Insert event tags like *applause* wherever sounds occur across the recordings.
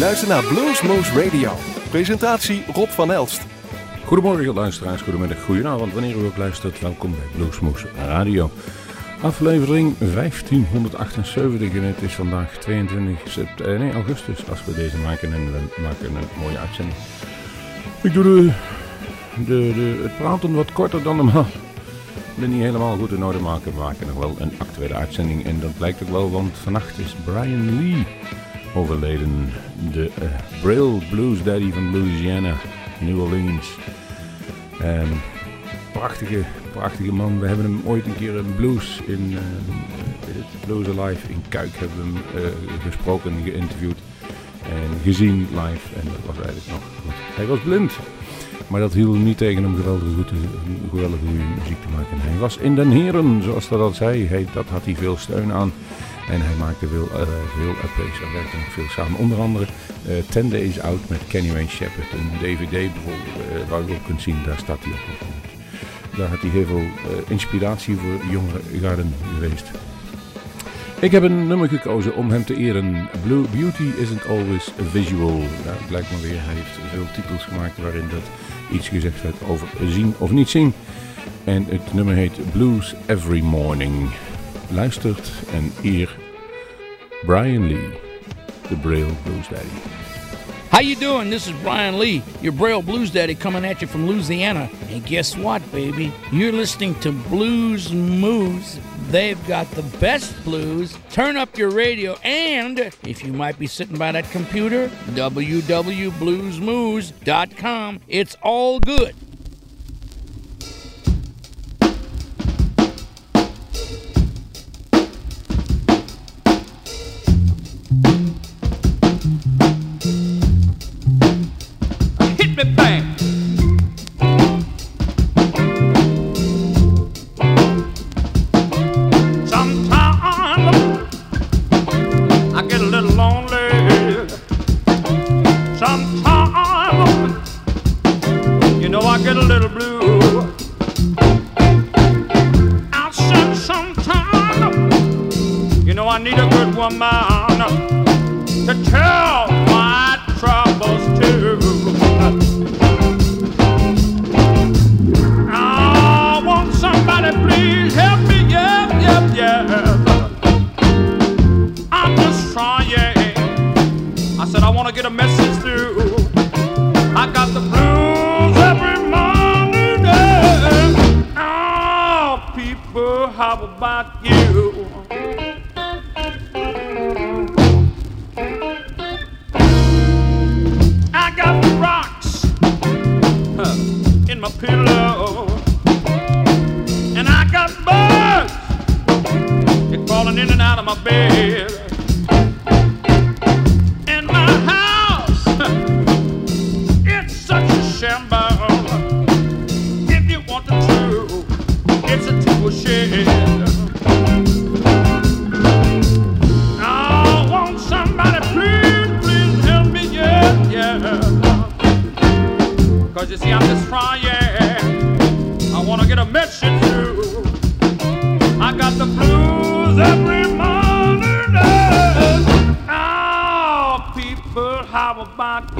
Luister naar Bluesmoose Radio. Presentatie Rob van Elst. Goedemorgen luisteraars, goedemiddag, goedenavond, wanneer u ook luistert. Welkom bij Bluesmoose Radio. Aflevering 1578 en het is vandaag 22 september, nee, augustus als we deze maken en we maken een mooie uitzending. Ik doe de, de, de, het praten wat korter dan normaal. Ik ben niet helemaal goed in orde maken. We maken nog wel een actuele uitzending en dat blijkt ook wel, want vannacht is Brian Lee overleden. De uh, Blues Daddy van Louisiana, New Orleans. En prachtige, prachtige man. We hebben hem ooit een keer een blues in uh, Blues Alive in Kuik hebben hem uh, gesproken, geïnterviewd en gezien live. En dat was eigenlijk nog. Hij was blind. Maar dat hield niet tegen om geweldige goede, geweldige muziek te maken. Hij was in den heren, zoals dat al zei. Hij, dat had hij veel steun aan. En hij maakte veel, uh, veel en werkte nog veel samen. Onder andere uh, Ten Days Out met Kenny Wayne Shepherd. Een DVD bijvoorbeeld, waar je ook kunt zien, daar staat hij op. Daar had hij heel veel inspiratie voor jongere jaren geweest. Ik heb een nummer gekozen om hem te eren. Blue Beauty isn't always visual. Ja, blijkt maar weer, hij heeft veel titels gemaakt waarin dat iets gezegd werd over zien of niet zien. En het nummer heet Blues Every Morning. Luistert en eer Bryan Lee, the Braille Blues Daddy. How you doing? This is Bryan Lee, your Braille Blues Daddy coming at you from Louisiana. And guess what, baby? You're listening to Blues Moose. They've got the best blues. Turn up your radio and, if you might be sitting by that computer, www.bluesmoose.com. It's all good. Got the blues every morning. Oh, people, how about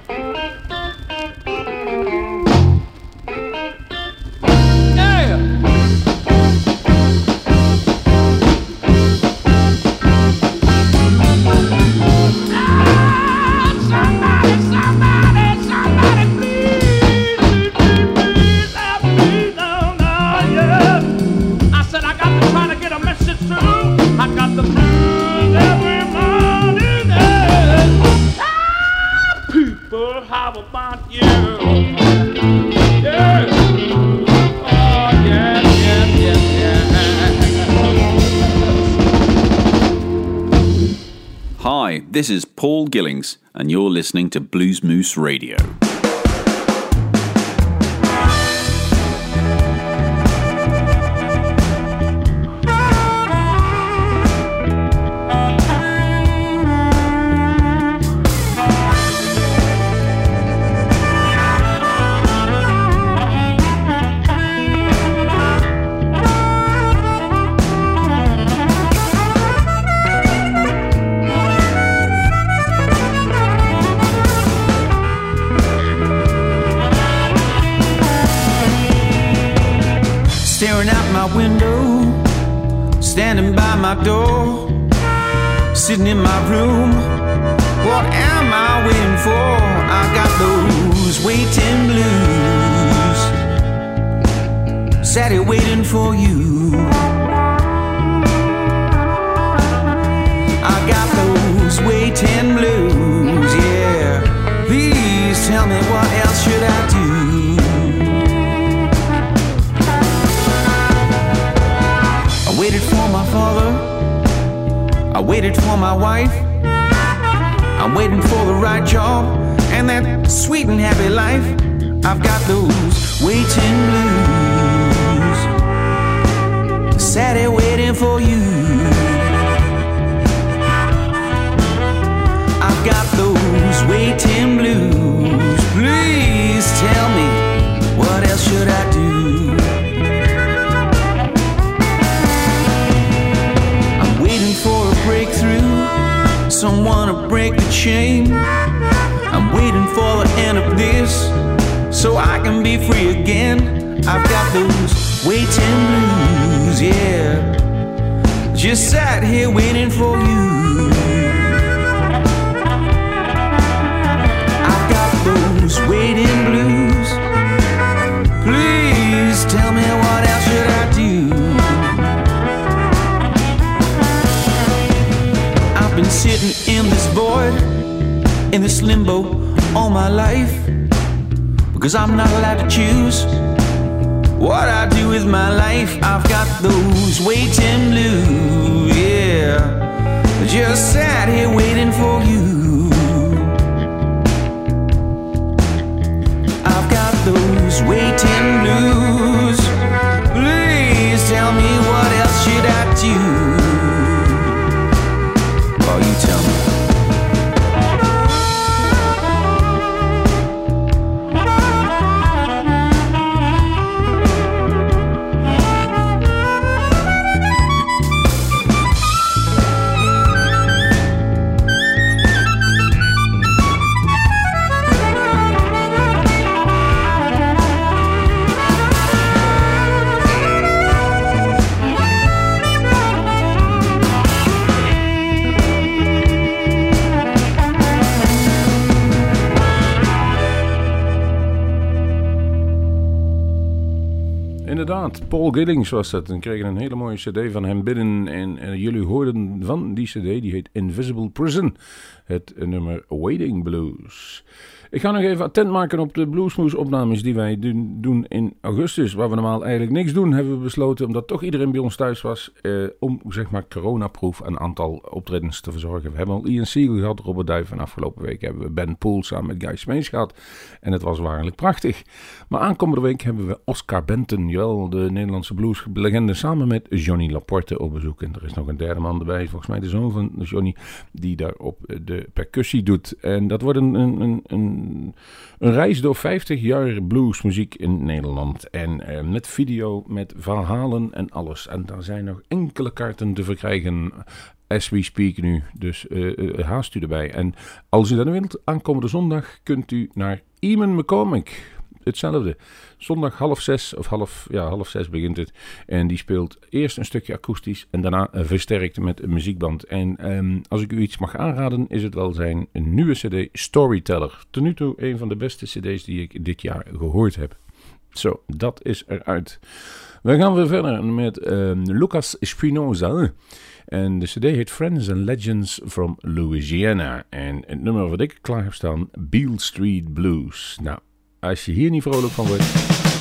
Thank you. This is Paul Gillings, and you're listening to Blues Moose Radio. Waited for my wife. I'm waiting for the right job and that sweet and happy life. I've got those waiting blues. Sat here waiting for you. I've got those waiting blues. Please tell me what else should I someone to break the chain. I'm waiting for the end of this so I can be free again. I've got those waiting blues, yeah. Just sat here waiting for you. I've got those waiting blues. Sitting in this void, in this limbo all my life. Because I'm not allowed to choose what I do with my life. I've got those waiting blues, yeah. Just sat here waiting for you. I've got those waiting blues. Please tell me what else should I do? Paul Gillings was dat. En kregen een hele mooie cd van hem binnen. En, en jullie hoorden van die cd, die heet Invisible Prison. Het nummer Waiting Blues. Ik ga nog even attent maken op de Bluesmoes opnames die wij doen in augustus. Waar we normaal eigenlijk niks doen, hebben we besloten, omdat toch iedereen bij ons thuis was, eh, om zeg maar coronaproof een aantal optredens te verzorgen. We hebben al Ian Siegel gehad, Robert Duif en afgelopen week hebben we Ben Poel samen met Guy Smees gehad. En het was waarlijk prachtig. Maar aankomende week hebben we Oscar Benton, jawel, de Nederlandse blueslegende, samen met Johnny Laporte op bezoek. En er is nog een derde man erbij, volgens mij de zoon van Johnny, die daar op de percussie doet. En dat wordt een, een, een, een, reis door 50 jaar bluesmuziek in Nederland. En eh, met video, met verhalen en alles. En daar zijn nog enkele kaarten te verkrijgen as we speak nu. Dus uh, haast u erbij. En als u dat wilt, aankomende zondag kunt u naar Eamon McCormick. Hetzelfde. Zondag half zes, of half, ja, half zes begint het. En die speelt eerst een stukje akoestisch en daarna versterkt met een muziekband. En um, als ik u iets mag aanraden, is het wel zijn nieuwe CD Storyteller. Ten nu toe een van de beste CD's die ik dit jaar gehoord heb. Zo, dat is eruit. We gaan weer verder met um, Lucas Spinoza. En de CD heet Friends and Legends from Louisiana. En het nummer wat ik klaar heb staan, Beale Street Blues. Nou, als je hier niet vrolijk van wordt.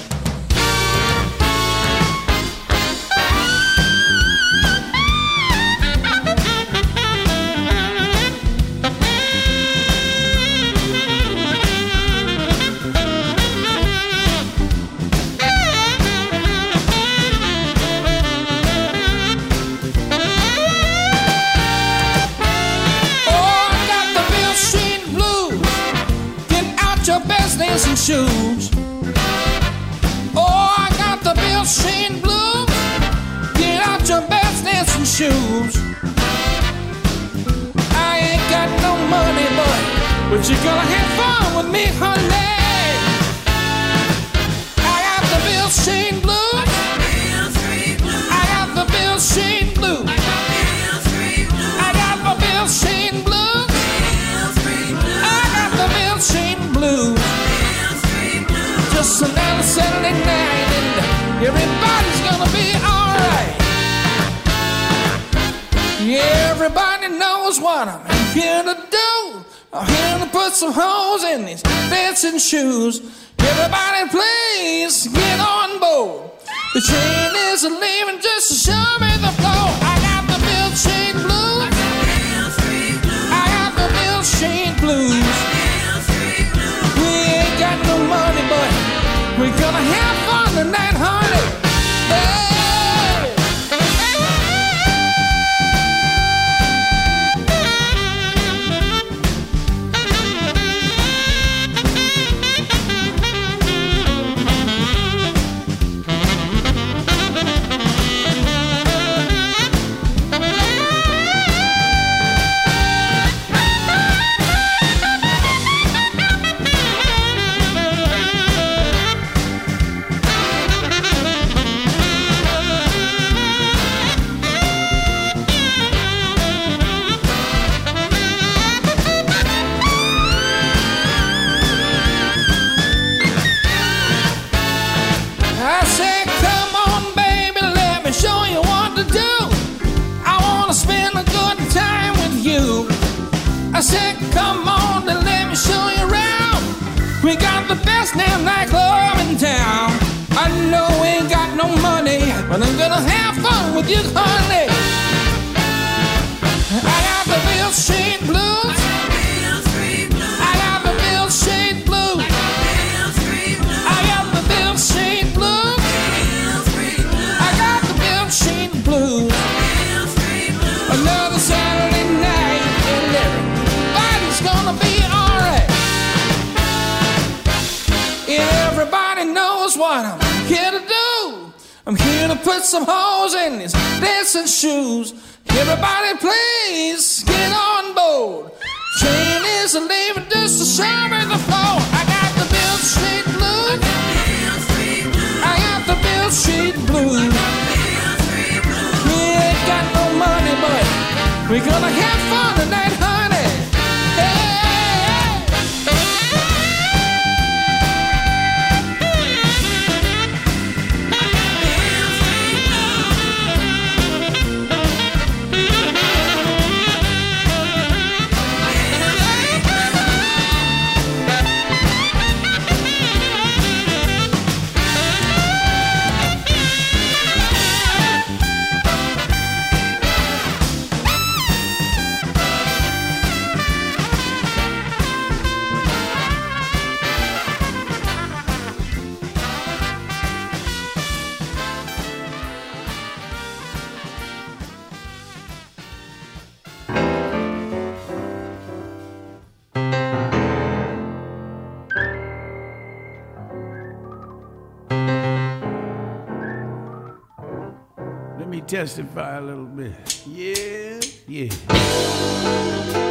Testify a little bit. Yeah, yeah.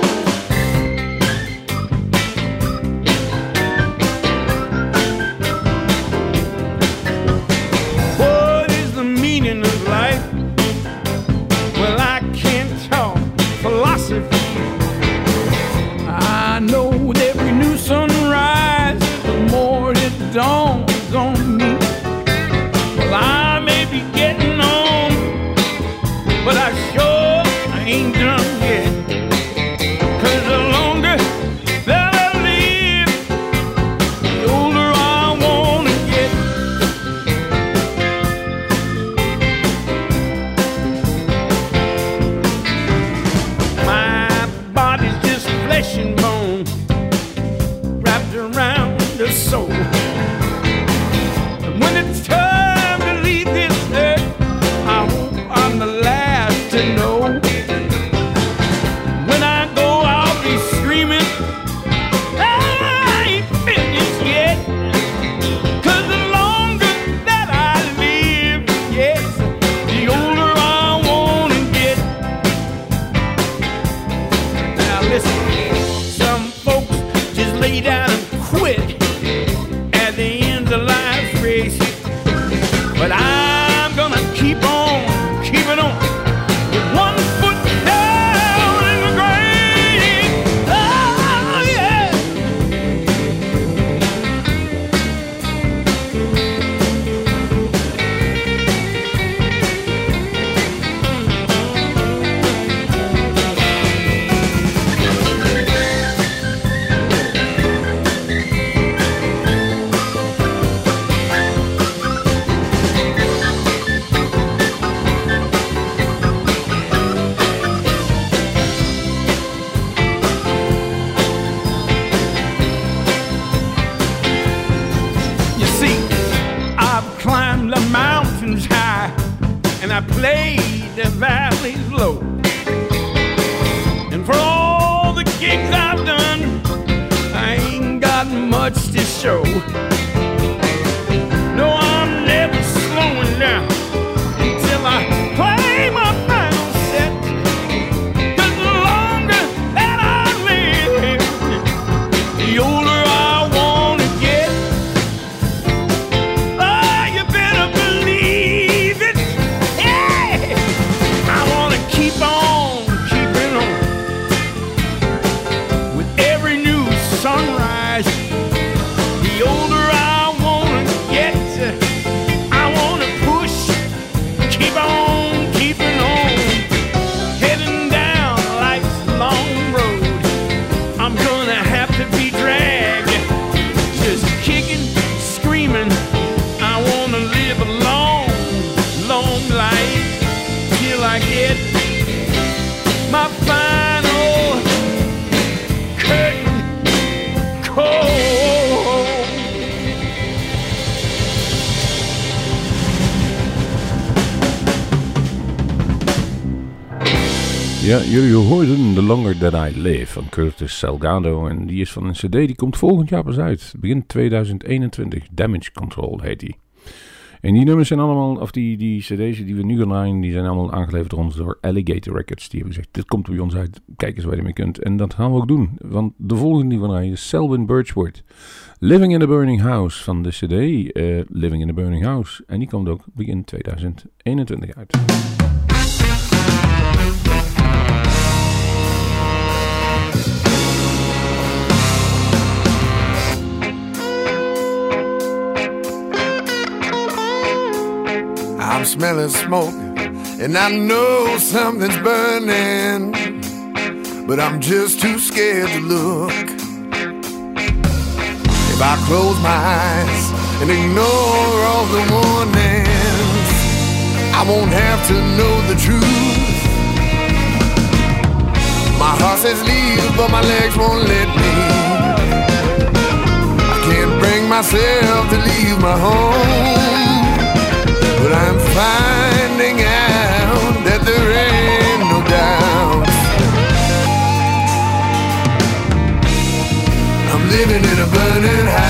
Ja, jullie hoorden The Longer That I Live van Curtis Salgado. En die is van een cd, die komt volgend jaar pas uit. Begin 2021. Damage Control heet die. En die nummers zijn allemaal, of die, die cd's die we nu gaan draaien, die zijn allemaal aangeleverd door ons door Alligator Records. Die hebben gezegd, dit komt bij ons uit, kijk eens waar je mee kunt. En dat gaan we ook doen, want de volgende die we draaien is Selwyn Birchwood. Living in a Burning House van de cd eh, Living in a Burning House. En die komt ook begin 2021 uit. I'm smelling smoke, and I know something's burning, but I'm just too scared to look. If I close my eyes and ignore all the warnings, I won't have to know the truth. My heart says leave, but my legs won't let me. I can't bring myself to leave my home. But I'm finding out that there ain't no doubt. I'm living in a burning house.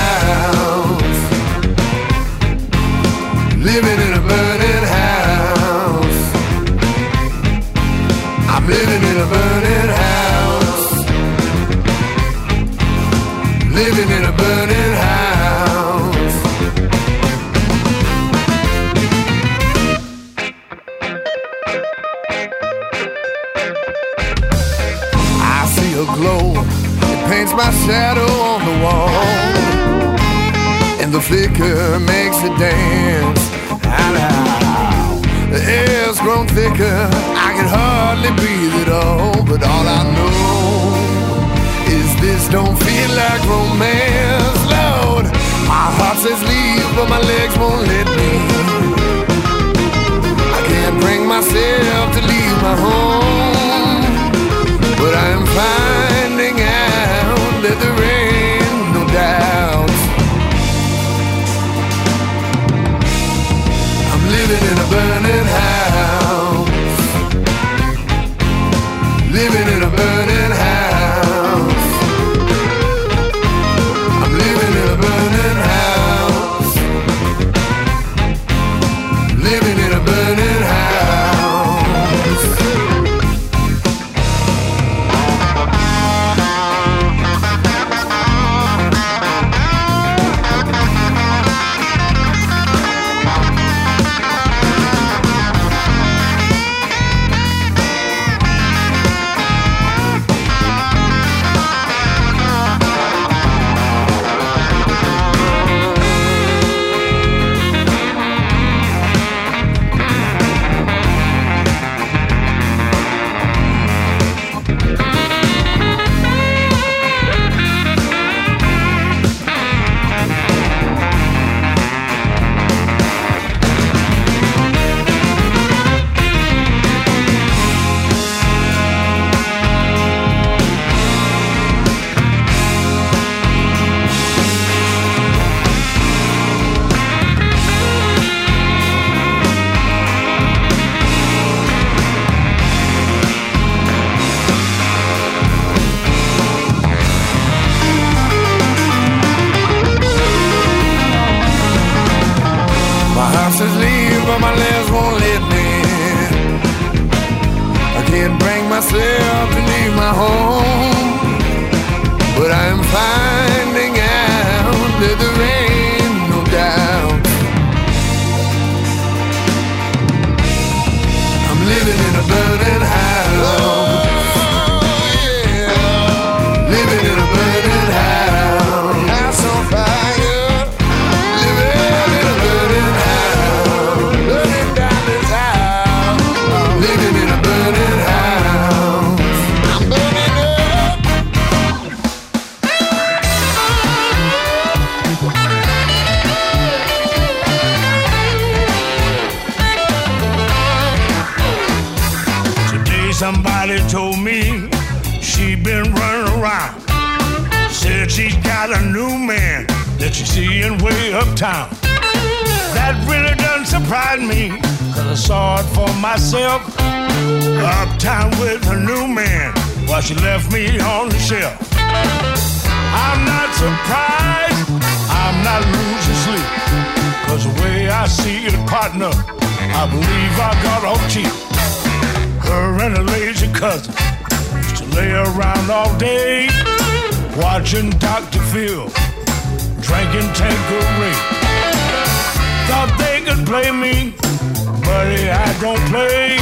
I'm not surprised. I'm not losing sleep. Cause the way I see it, partner, I believe I got off cheap. Her and her lazy cousin used to lay around all day, watching Dr. Phil, drinking Tanqueray. Thought they could play me, buddy, I don't play.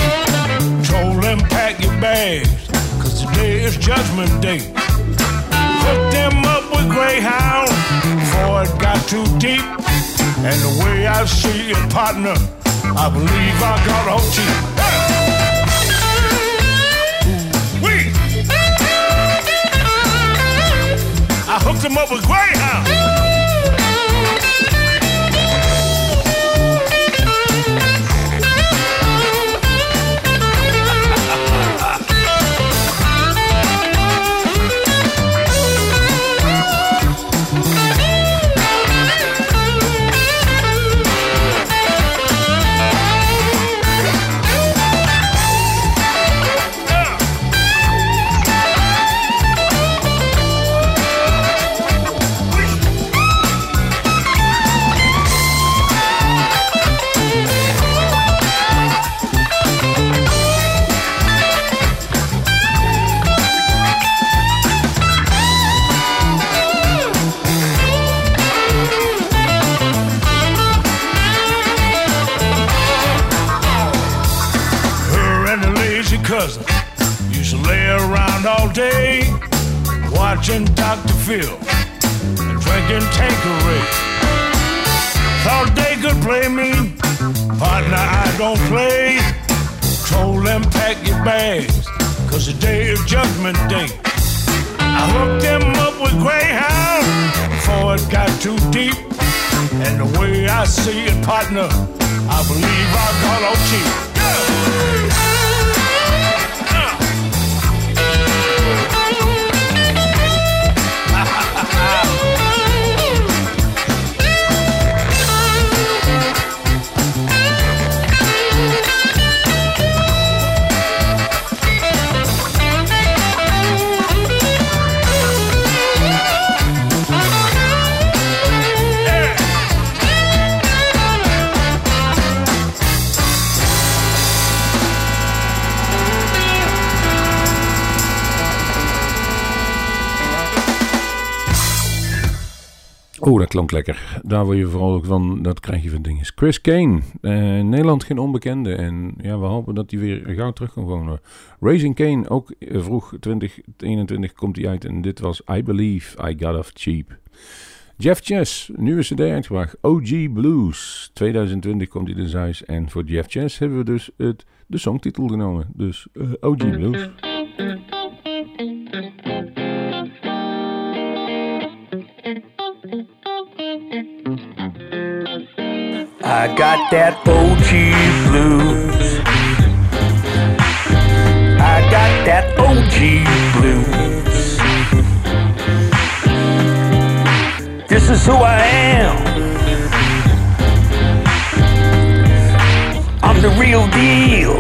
Told them pack your bags, cause today is Judgment Day. Hooked him up with Greyhound before it got too deep. And the way I see it, partner, I believe I got on cheap. I hooked him up with Greyhound. Watching Dr. Phil and drinking Tanqueray. Thought they could play me, partner, I don't play. Told them pack your bags, cause the day of judgment day. I hooked them up with Greyhound before it got too deep. And the way I see it, partner, I believe I got off cheap. Oh, dat klonk lekker. Daar word je vooral van, dat krijg je van dingen. Chris Kane, eh, Nederland geen onbekende. En ja, we hopen dat hij weer gauw terug kan wonen. Raising Kane, ook eh, vroeg 2021 komt hij uit. En dit was I Believe I Got Off Cheap. Jeff Chess, nieuwe cd uitgebracht. OG Blues. 2020 komt hij dus uit. En voor Jeff Chess hebben we dus het, de songtitel genomen. Dus uh, OG Blues. I got that OG blues. I got that OG blues. This is who I am. I'm the real deal.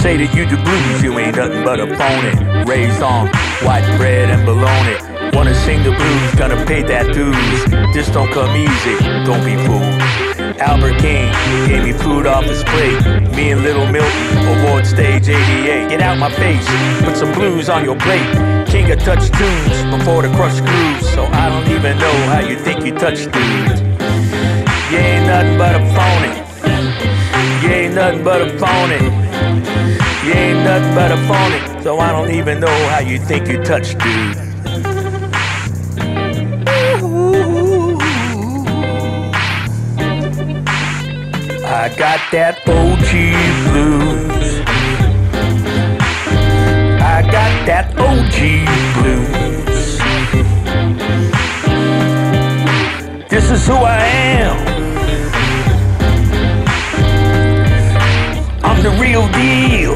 Say that you the blues, you ain't nothing but a phony. Raised on white bread and bologna. Wanna sing the blues, gonna pay that dues. This don't come easy, don't be fooled. Albert King gave me food off his plate. Me and Little Milton, award stage 88. Get out my face, put some blues on your plate. King of touch tunes before the crush grooves. So I don't even know how you think you touch dudes. You ain't nothing but a phony. You ain't nothing but a phony. You ain't nothing but a phony. So I don't even know how you think you touch dude. I got that OG blues. I got that OG blues. This is who I am. I'm the real deal.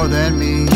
More than me.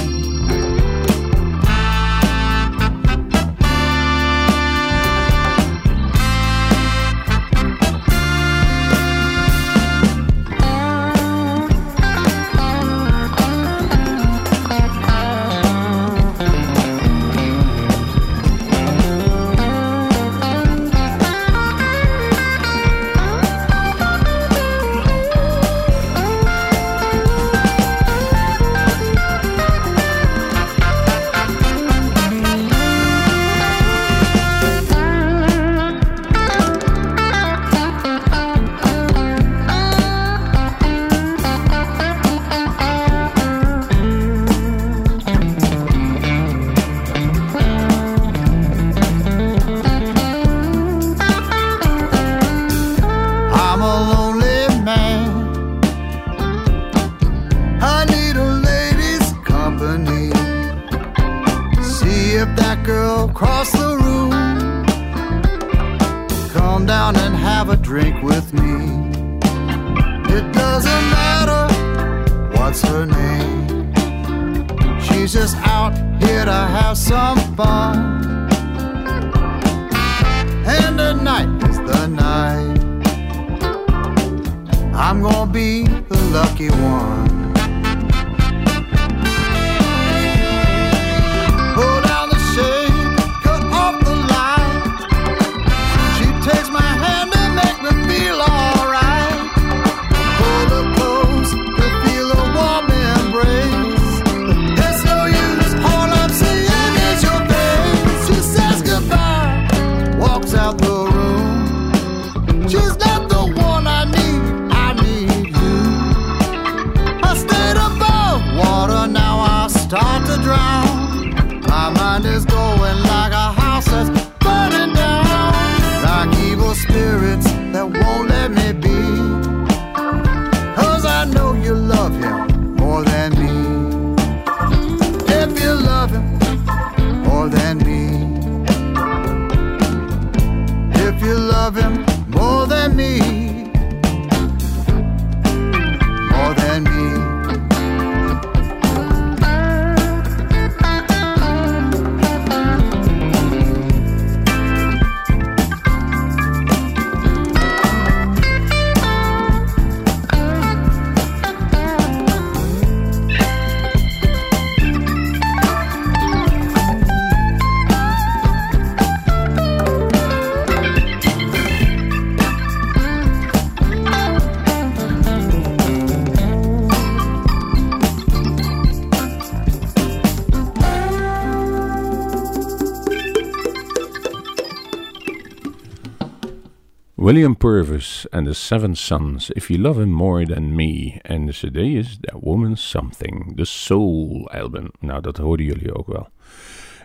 William Purvis and the Seven Sons, If You Love Him More Than Me. En de cd is That Woman's Something, de Soul album. Nou, dat hoorden jullie ook wel.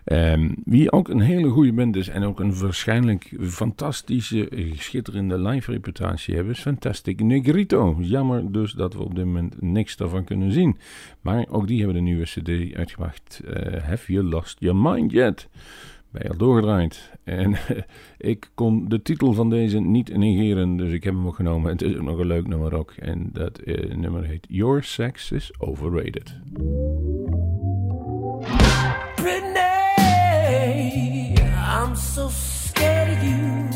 Ehm, wie ook een hele goede band is en ook een waarschijnlijk fantastische, schitterende live reputatie hebben, is Fantastic Negrito. Jammer dus dat we op dit moment niks daarvan kunnen zien. Maar ook die hebben een nieuwe cd uitgebracht. Eh, Have You Lost Your Mind Yet? Bij al doorgedraaid. En *laughs* ik kon de titel van deze niet negeren, dus ik heb hem ook genomen. Het is ook nog een leuk nummer ook. En dat eh, nummer heet Your Sex is Overrated. Britney, I'm so scared of you.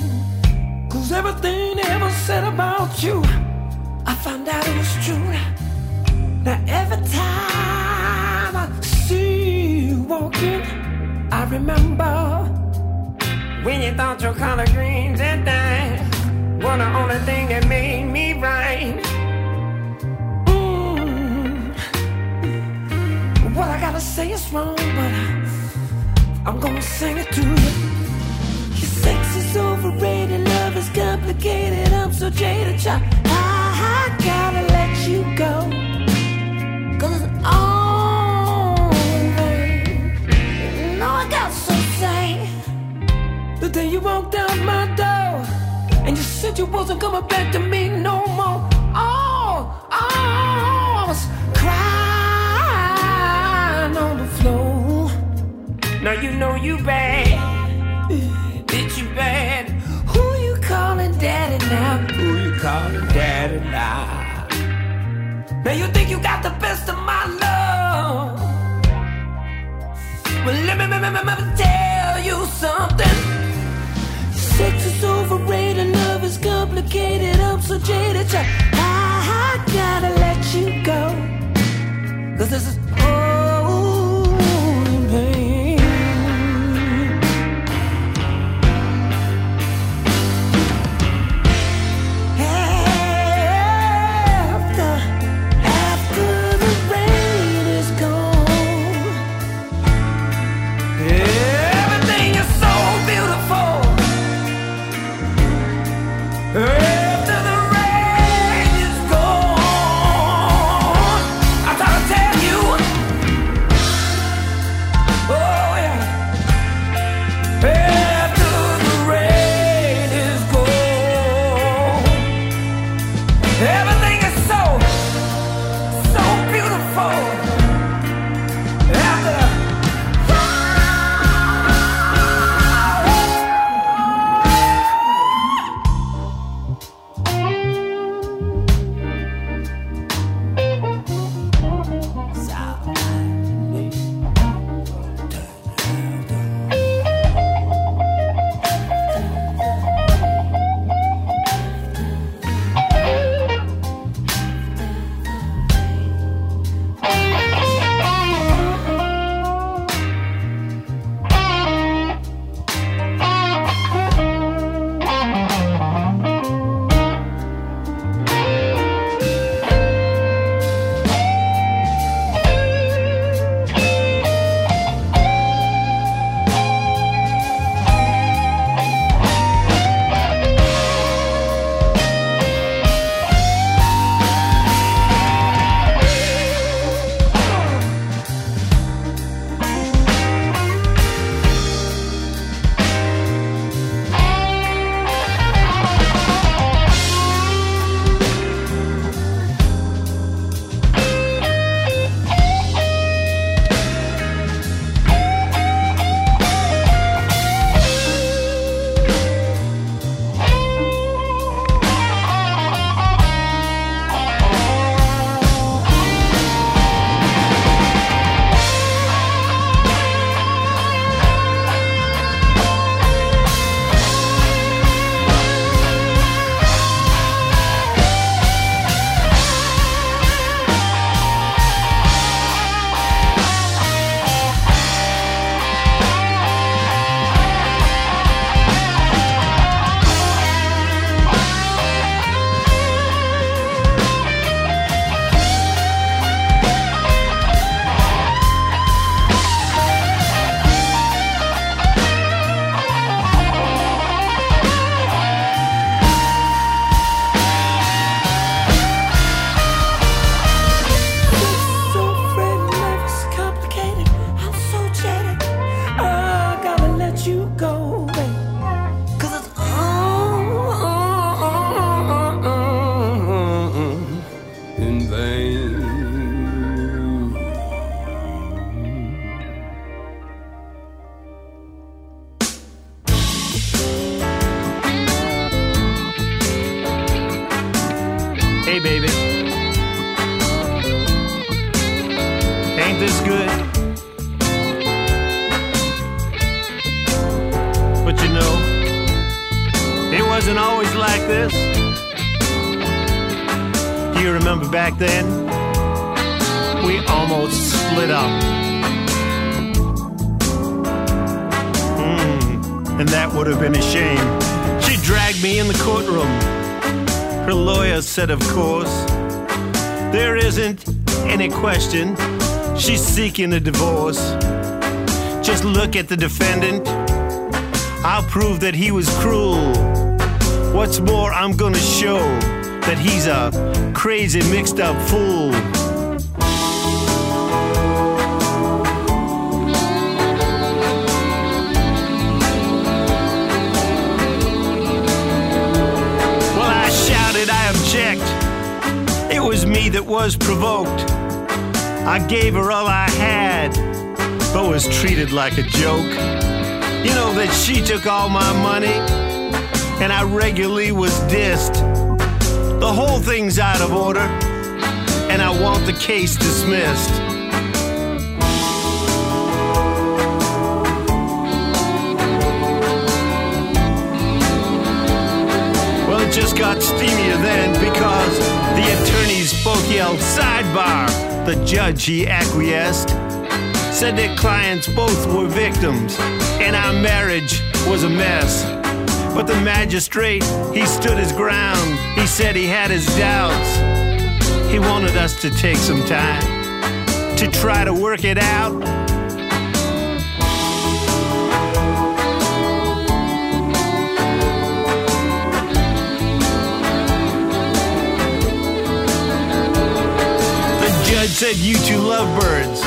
Cause everything they ever said about you, I found out it was true. Now every time I see you walking, remember when you thought your color greens and dyes were the only thing that made me right. Mm. What I gotta say is wrong, but I'm gonna sing it to you. Your sex is overrated, love is complicated. I'm so jaded, child. I, I gotta let you go. The day you walked out my door, and you said you wasn't coming back to me no more. Oh, oh, I was crying on the floor. Now you know you bad. Bitch, you bad. Who you calling daddy now? Who you calling daddy now? Now you think you got the best of my love. Well, let me, let me, let me tell you something. Sex is overrated, love is complicated. I'm so jaded. I, I gotta let you go. Cause this is old there isn't any question. She's seeking a divorce. Just look at the defendant. I'll prove that he was cruel. What's more, I'm gonna show that he's a crazy, mixed up fool. Me that was provoked. I gave her all I had, but was treated like a joke. You know that she took all my money, and I regularly was dissed. The whole thing's out of order, and I want the case dismissed. Just got steamier then because the attorneys both yelled sidebar. The judge, he acquiesced, said their clients both were victims and our marriage was a mess. But the magistrate, he stood his ground. He said he had his doubts. He wanted us to take some time to try to work it out. Said you two lovebirds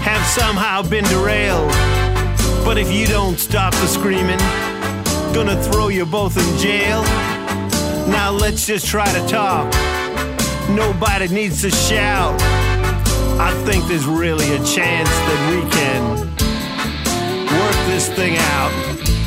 have somehow been derailed. But if you don't stop the screaming, gonna throw you both in jail. Now let's just try to talk. Nobody needs to shout. I think there's really a chance that we can work this thing out.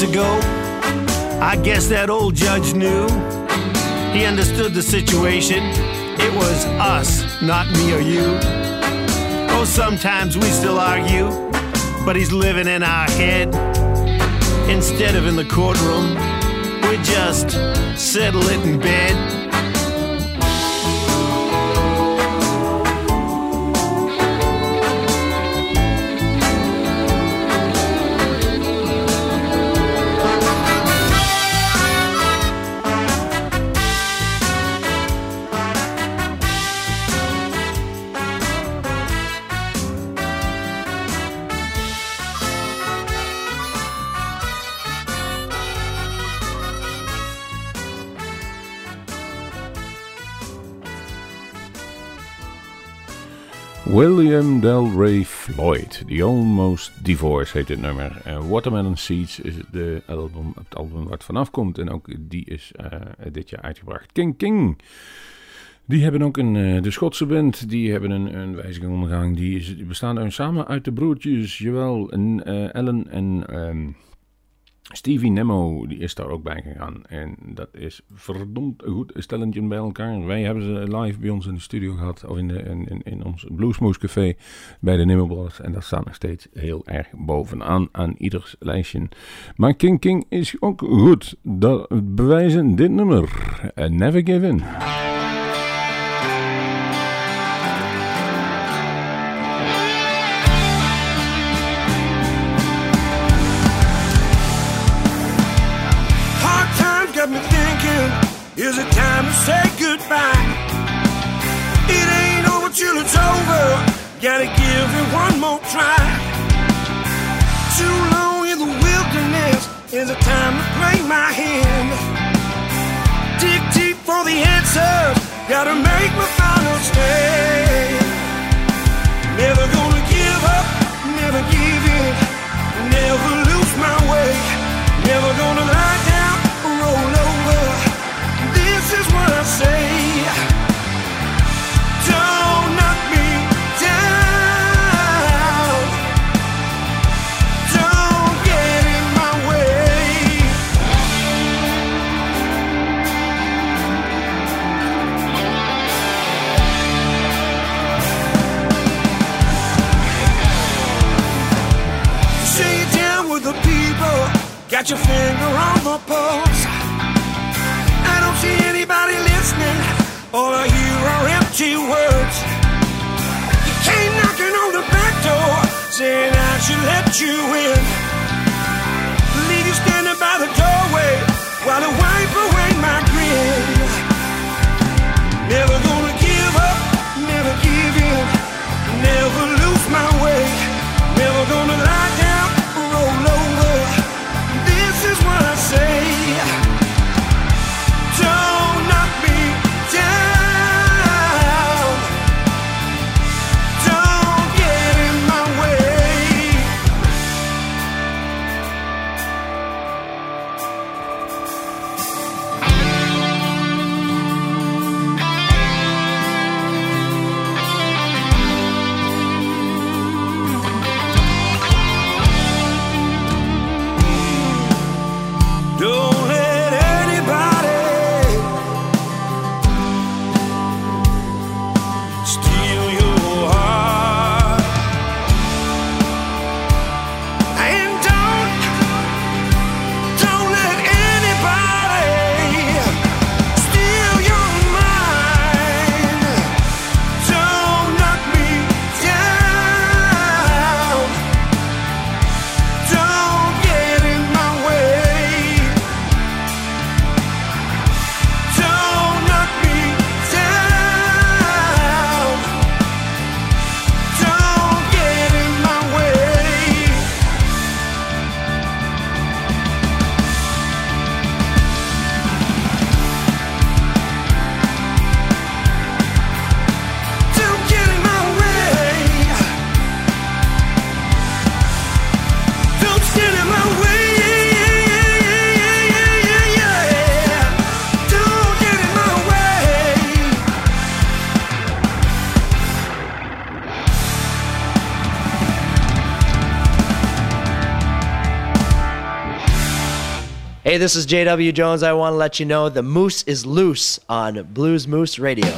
Years ago. I guess that old judge knew. He understood the situation. It was us, not me or you. Oh, sometimes we still argue, but he's living in our head. Instead of in the courtroom, we just settle it in bed. William Delray Floyd, The Almost Divorce heet dit nummer. Eh, Watermelon Seeds is de album, het album waar het vanaf komt. En ook die is eh, dit jaar uitgebracht. King King. Die hebben ook een, eh, de Schotse band, die hebben een, een wijziging ondergaan. Die, is, bestaan samen uit de broertjes Joel en Ellen en ehm, Stevie Nemo. Die is daar ook bij gegaan. En dat is verdomd goed stellentje bij elkaar. Wij hebben ze live bij ons in de studio gehad. Of in, in, in, ons Bluesmoose Café bij de Nemo Brothers. En dat staat nog steeds heel erg bovenaan aan ieders lijstje. Maar King King is ook goed. Dat bewijzen dit nummer. Never Give In. It's over. Gotta give it one more try. Too long in the wilderness is a time to play my hand. Dig deep for the answers, gotta make my final stand. Got your finger on the pulse. I don't see anybody listening. All I hear are empty words. You came knocking on the back door, saying I should let you in. Hey, this is JW Jones. I want to let you know the moose is loose on Bluesmoose Radio.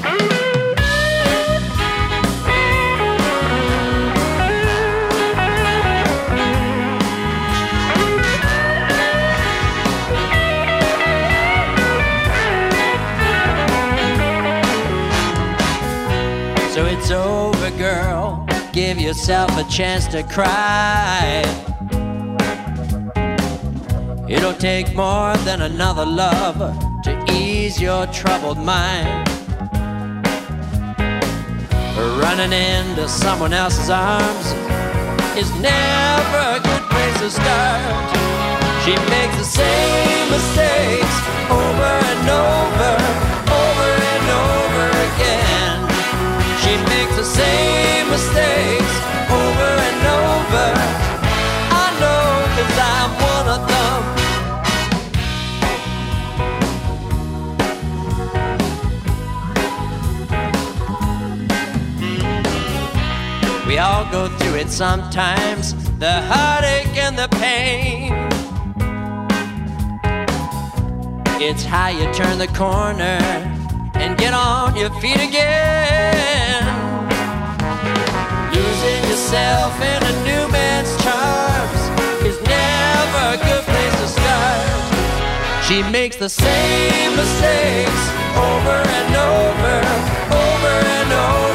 So it's over, girl. Give yourself a chance to cry. It'll take more than another love to ease your troubled mind. Running into someone else's arms is never a good place to start. She makes the same mistakes over and over, over and over again. She makes the same mistakes over and over. Go through it sometimes the heartache and the pain. It's how you turn the corner and get on your feet again. Losing yourself in a new man's charms is never a good place to start. She makes the same mistakes over and over, over and over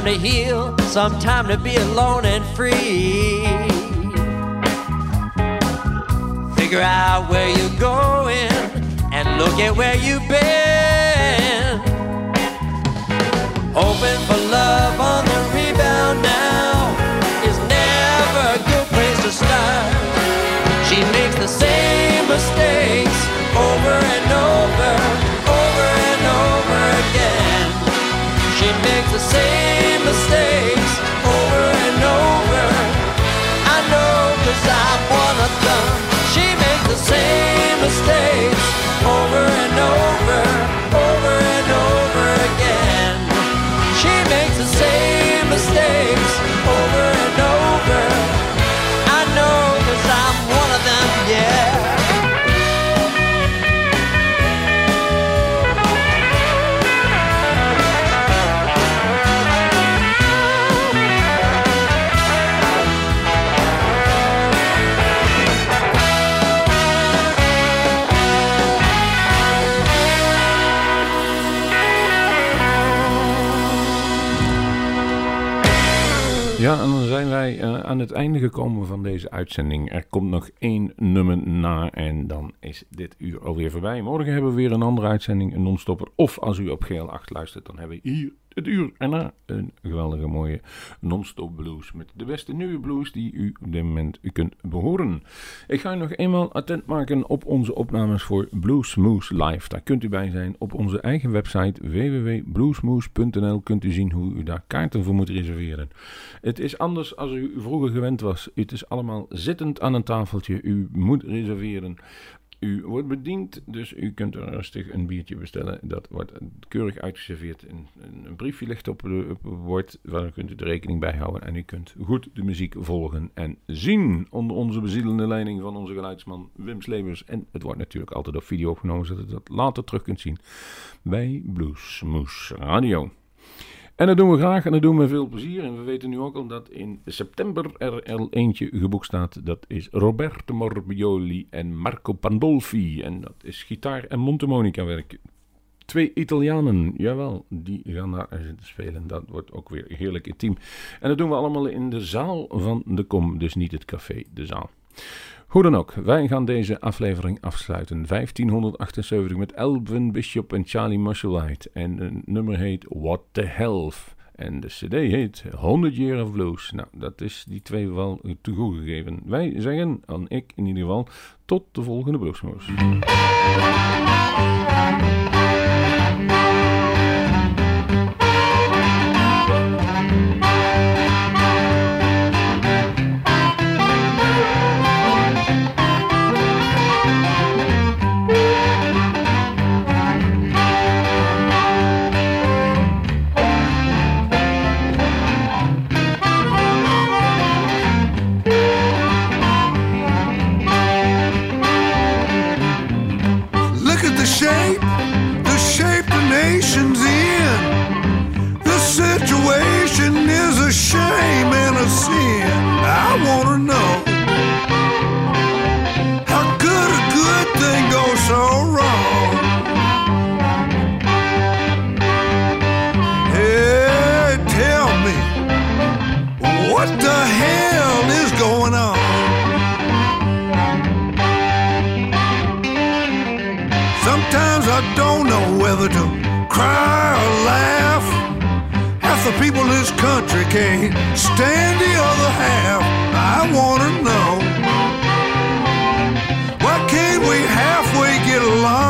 time to heal, some time to be alone and free. Figure out where you're going and look at where you've eh, aan het einde gekomen van deze uitzending. Er komt nog één nummer na en dan is dit uur alweer voorbij. Morgen hebben we weer een andere uitzending, een non-stopper. Of als u op GL 8 luistert, dan hebben we hier het uur erna een geweldige mooie non-stop blues. Met de beste nieuwe blues die u op dit moment kunt behoren. Ik ga u nog eenmaal attent maken op onze opnames voor Bluesmoose Live. Daar kunt u bij zijn op onze eigen website www.bluesmoose.nl kunt u zien hoe u daar kaarten voor moet reserveren. Het is anders als u vroeger gewend was. Het is allemaal zittend aan een tafeltje. U moet reserveren. U wordt bediend, dus u kunt er rustig een biertje bestellen. Dat wordt keurig uitgeserveerd. Een, een, briefje ligt op, het bord, waar kunt u de rekening bij houden. En u kunt goed de muziek volgen en zien. Onder onze bezielende leiding van onze geluidsman Wim Slebers. En het wordt natuurlijk altijd op video opgenomen, zodat u dat later terug kunt zien bij Bluesmoes Radio. En dat doen we graag en dat doen we met veel plezier. En we weten nu ook al dat in september er al eentje geboekt staat. Dat is Roberto Morbioli en Marco Pandolfi. En dat is gitaar en mondharmonica werk. Twee Italianen, jawel, die gaan daar zitten spelen. Dat wordt ook weer heerlijk intiem. En dat doen we allemaal in de zaal van de Kom. Dus niet het café, de zaal. Hoe dan ook, wij gaan deze aflevering afsluiten. 1578 met Elvin Bishop en Charlie Musselwhite. En een nummer heet What the Health. En de cd heet 100 Year of Blues. Nou, dat is die twee wel toegegeven. Wij zeggen, en ik in ieder geval, tot de volgende Bluesmoes. Whether to cry or laugh. Half the people in this country can't stand the other half. I wanna know why can't we halfway get along?